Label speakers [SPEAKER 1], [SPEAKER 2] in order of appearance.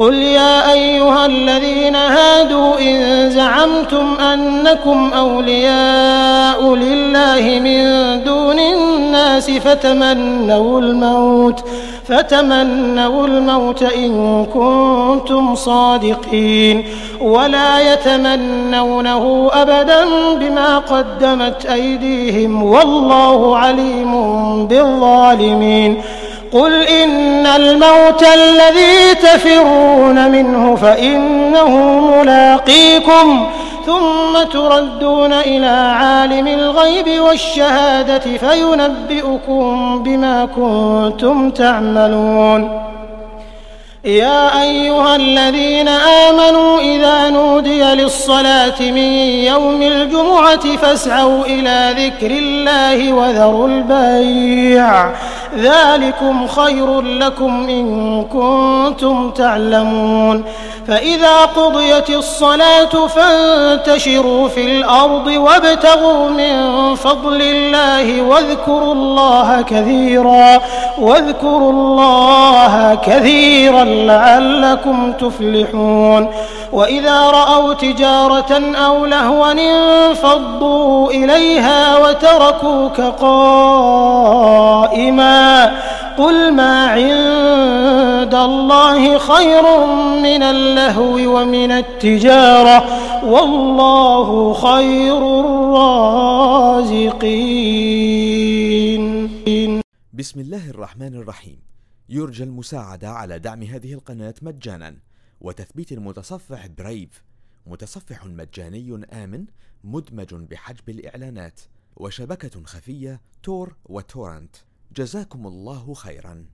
[SPEAKER 1] قل يا أيها الذين هادوا إن زعمتم أنكم أولياء لله من دون الناس فتمنوا الموت فتمنوا الموت إن كنتم صادقين ولا يتمنونه أبدا بما قدمت أيديهم والله عليم بالظالمين قل إن الموت الذي تفرون منه فإنه ملاقيكم ثم تردون إلى عالم الغيب والشهادة فينبئكم بما كنتم تعملون يا أيها الذين آمنوا إذا نودي للصلاة من يوم الجمعة فاسعوا إلى ذكر الله وذروا البيع ذلكم خير لكم إن كنتم تعلمون فإذا قضيت الصلاة فانتشروا في الأرض وابتغوا من فضل الله واذكروا الله كثيرا واذكروا الله كثيرا لعلكم تفلحون وإذا رأوا تجارة أو لهوا انفضوا إليها وتركوك قائما قل ما عند الله خير من اللهو ومن التجارة والله خير الرازقين
[SPEAKER 2] بسم الله الرحمن الرحيم يرجى المساعدة على دعم هذه القناة مجانا وتثبيت المتصفح برايف متصفح مجاني آمن مدمج بحجب الإعلانات وشبكة خفية تور وتورنت جزاكم الله خيرا